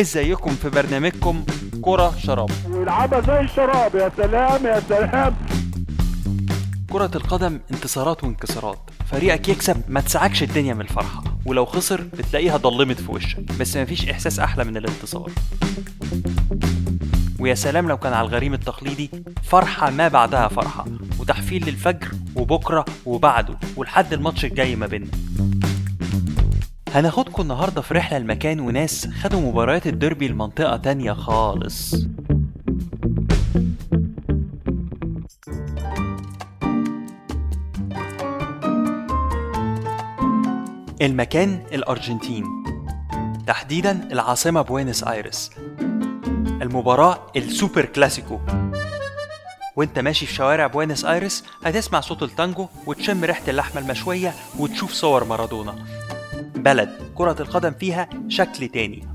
ازيكم في برنامجكم كرة شراب؟ ويلعبها زي الشراب يا سلام يا سلام. كرة القدم انتصارات وانكسارات. فريقك يكسب ما تسعكش الدنيا من الفرحة. ولو خسر بتلاقيها ضلمت في وشك. بس مفيش إحساس أحلى من الانتصار. ويا سلام لو كان على الغريم التقليدي. فرحة ما بعدها فرحة. وتحفيل للفجر وبكرة وبعده. ولحد الماتش الجاي ما بيننا. هناخدكم النهاردة في رحلة لمكان وناس خدوا مباريات الديربي لمنطقة تانية خالص. المكان الأرجنتين. تحديدا العاصمة بوينس آيرس. المباراة السوبر كلاسيكو. وانت ماشي في شوارع بوينس آيرس هتسمع صوت التانجو وتشم ريحة اللحمة المشوية وتشوف صور مارادونا. بلد كرة القدم فيها شكل تاني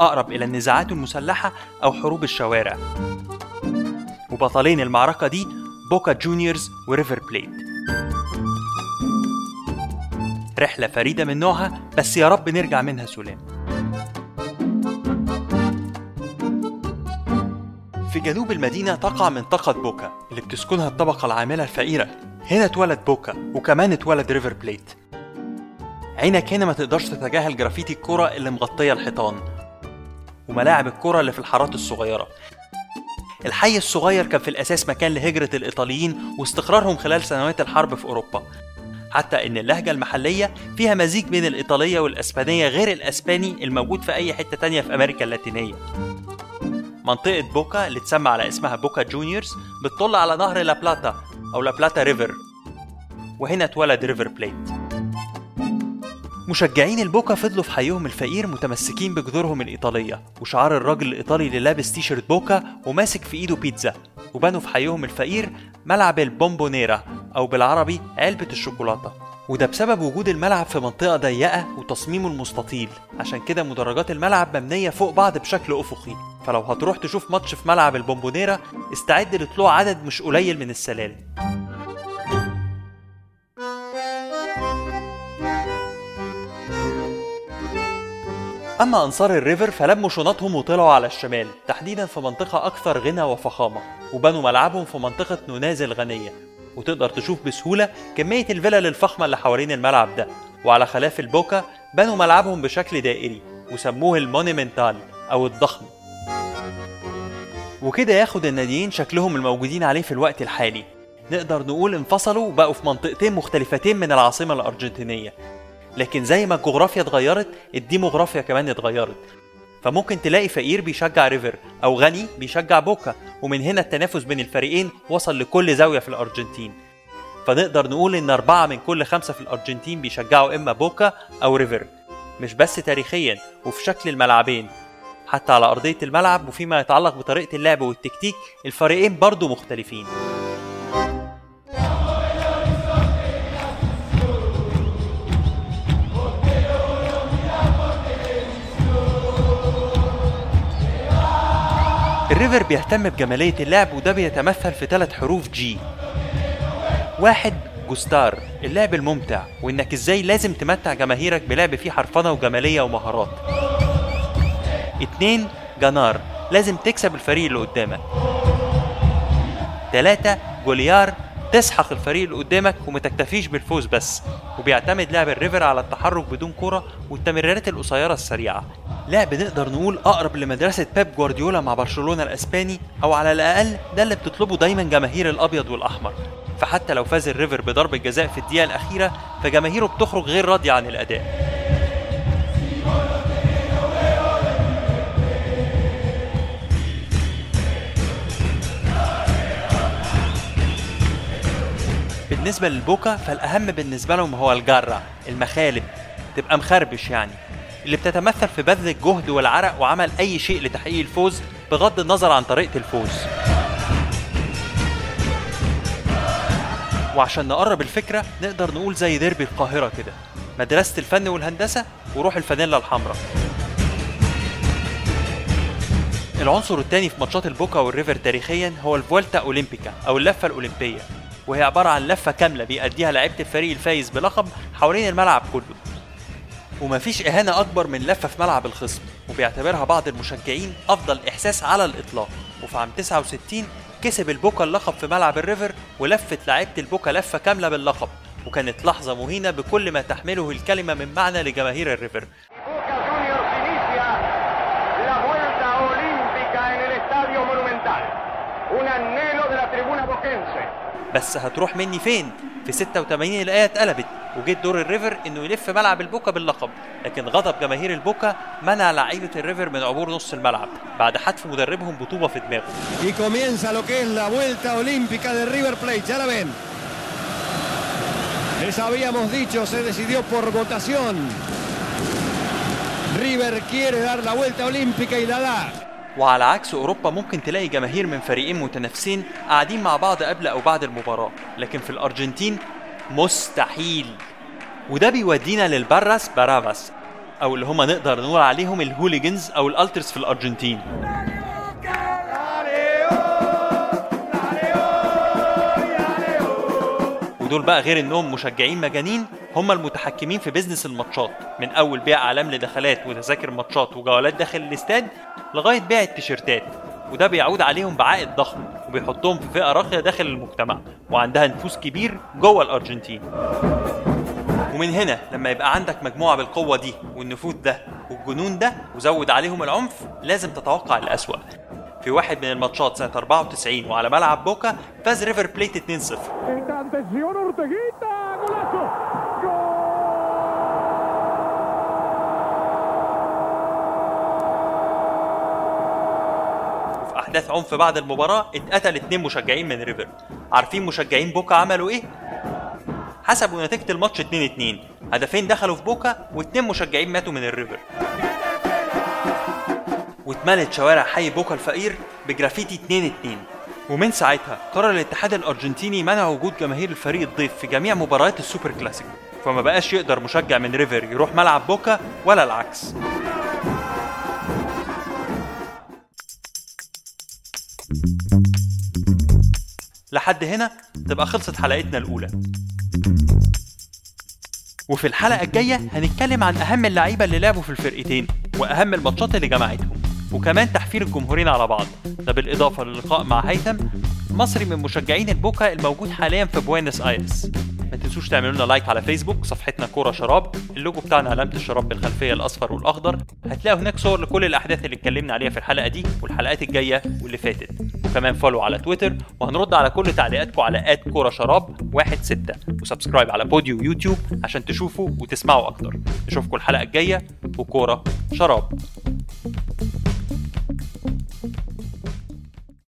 أقرب إلى النزاعات المسلحة أو حروب الشوارع. وبطلين المعركة دي بوكا جونيورز وريفر بليت. رحلة فريدة من نوعها بس يا رب نرجع منها سلام. في جنوب المدينة تقع منطقة بوكا اللي بتسكنها الطبقة العاملة الفقيرة. هنا اتولد بوكا وكمان اتولد ريفر بليت. عينك هنا ما تقدرش تتجاهل جرافيتي الكرة اللي مغطية الحيطان وملاعب الكرة اللي في الحارات الصغيرة. الحي الصغير كان في الأساس مكان لهجرة الإيطاليين واستقرارهم خلال سنوات الحرب في أوروبا. حتى إن اللهجة المحلية فيها مزيج بين الإيطالية والأسبانية غير الأسباني الموجود في أي حتة تانية في أمريكا اللاتينية. منطقة بوكا اللي تسمى على اسمها بوكا جونيورز بتطل على نهر لا بلاتا أو لا بلاتا River وهنا اتولد ريفر بليت. مشجعين البوكا فضلوا في حيهم الفقير متمسكين بجذورهم الإيطالية وشعار الراجل الإيطالي اللي لابس تيشيرت بوكا وماسك في إيده بيتزا وبنوا في حيهم الفقير ملعب البومبونيرا أو بالعربي علبة الشوكولاتة. وده بسبب وجود الملعب في منطقة ضيقة وتصميمه المستطيل. عشان كده مدرجات الملعب مبنية فوق بعض بشكل أفقي. فلو هتروح تشوف ماتش في ملعب البومبونيرا استعد لطلوع عدد مش قليل من السلالم. أما أنصار الريفر فلموا شنطهم وطلعوا على الشمال تحديدا في منطقة أكثر غنى وفخامة وبنوا ملعبهم في منطقة نونيز الغنية. وتقدر تشوف بسهولة كمية الفلل الفخمة اللي حوالين الملعب ده. وعلى خلاف البوكا بنوا ملعبهم بشكل دائري وسموه المونيمنتال أو الضخم. وكده ياخد الناديين شكلهم الموجودين عليه في الوقت الحالي. نقدر نقول انفصلوا وبقوا في منطقتين مختلفتين من العاصمة الأرجنتينية. لكن زي ما الجغرافيا اتغيرت الديموغرافيا كمان اتغيرت. فممكن تلاقي فقير بيشجع ريفر أو غني بيشجع بوكا ومن هنا التنافس بين الفريقين وصل لكل زاوية في الأرجنتين. فنقدر نقول إن أربعة من كل خمسة في الأرجنتين بيشجعوا إما بوكا أو ريفر. مش بس تاريخيا وفي شكل الملعبين حتى على أرضية الملعب وفيما يتعلق بطريقة اللعب والتكتيك الفريقين برضو مختلفين. الريفر بيهتم بجمالية اللعب وده بيتمثل في ثلاث حروف G واحد جوستار اللعب الممتع وإنك إزاي لازم تمتع جماهيرك بلعب فيه حرفنة وجمالية ومهارات. اتنين جانار لازم تكسب الفريق اللي قدامك. تلاتة جوليار تسحق الفريق اللي قدامك وما تكتفيش بالفوز بس. وبيعتمد لعب الريفر على التحرك بدون كرة والتمريرات القصيرة السريعة. لعب نقدر نقول أقرب لمدرسة بيب جوارديولا مع برشلونة الأسباني أو على الأقل ده اللي بتطلبه دايما جماهير الأبيض والأحمر. فحتى لو فاز الريفر بضربة جزاء في الدقيقة الأخيرة فجماهيره بتخرج غير راضية عن الأداء. بالنسبة للبوكا فالأهم بالنسبة لهم هو الجرة المخالب تبقى مخربش يعني. اللي بتتمثل في بذل الجهد والعرق وعمل أي شيء لتحقيق الفوز بغض النظر عن طريقة الفوز. وعشان نقرب الفكرة نقدر نقول زي ديربي القاهرة كده. مدرسة الفن والهندسة وروح الفانيلا الحمراء. العنصر الثاني في ماتشات البوكا والريفر تاريخيا هو ال vuelta olímpica أو اللفة الاولمبيه وهي عبارة عن لفة كاملة بيأديها لعيبة الفريق الفايز بلقب حوالين الملعب كله. ومفيش إهانة أكبر من لفة في ملعب الخصم وبيعتبرها بعض المشجعين أفضل إحساس على الإطلاق. وفي عام 69 كسب البوكا اللقب في ملعب الريفر ولفت لعيبة البوكا لفة كاملة باللقب. وكانت لحظة مهينة بكل ما تحمله الكلمة من معنى لجماهير الريفر. بس هتروح مني فين؟ في 86 الآية اتقلبت وجيت دور الريفر إنه يلف ملعب البوكا باللقب لكن غضب جماهير البوكا منع لعيبة الريفر من عبور نص الملعب بعد حتف مدربهم بطوبة في دماغه Y comienza lo que es la vuelta olímpica de River Plate. Ya la ven. Les habíamos dicho, se decidió por votación. River quiere dar la vuelta olímpica y la da. وعلى عكس أوروبا ممكن تلاقي جماهير من فريقين متنافسين قاعدين مع بعض قبل أو بعد المباراة. لكن في الأرجنتين مستحيل. وده بيودينا لل barras bravas أو اللي هما نقدر نقول عليهم ال hooligans أو ال ultras في الأرجنتين. ودول بقى غير إنهم مشجعين مجانين هم المتحكمين في business الماتشات من أول بيع أعلام لدخلات وتذاكر ماتشات وجولات داخل الاستاد لغاية بيع التيشيرتات وده بيعود عليهم بعائد ضخم وبيحطهم في فئة راقية داخل المجتمع وعندها نفوذ كبير جوه الأرجنتين. ومن هنا لما يبقى عندك مجموعة بالقوة دي والنفوذ ده والجنون ده وزود عليهم العنف لازم تتوقع الأسوأ. في واحد من الماتشات سنة 94 وعلى ملعب بوكا فاز ريفر بليت 2-0 احداث عنف بعد المباراة اتقتل اتنين مشجعين من ريفر. عارفين مشجعين بوكا عملوا إيه؟ حسبوا نتيجة الماتش 2 2 هدفين دخلوا في بوكا واتنين مشجعين ماتوا من الريفر. واتملت شوارع حي بوكا الفقير بجرافيتي 2 2 ومن ساعتها قرر الاتحاد الأرجنتيني منع وجود جماهير الفريق الضيف في جميع مباريات السوبر كلاسيكو. فما بقاش يقدر مشجع من ريفر يروح ملعب بوكا ولا العكس. لحد هنا تبقى خلصت حلقتنا الأولى. وفي الحلقة الجاية هنتكلم عن أهم اللعيبة اللي لعبوا في الفرقتين وأهم الماتشات اللي جمعتهم وكمان تحفيل الجمهورين على بعض. ده بالإضافة للقاء مع هيثم مصري من مشجعين البوكا الموجود حاليا في بوينس آيرس. ما تنسوش تعملوا لنا like على فيسبوك صفحتنا كورة شراب. اللوجو بتاعنا علامة الشراب بالخلفية الأصفر والأخضر. هتلاقوا هناك صور لكل الأحداث اللي اتكلمنا عليها في الحلقة دي والحلقات الجاية واللي فاتت. وكمان follow على تويتر وهنرد على كل تعليقاتكم على at كورة شراب واحد ستة. و subscribe على بوديو يوتيوب عشان تشوفوا وتسمعوا أكتر. نشوفكم الحلقة الجاية وكورة شراب.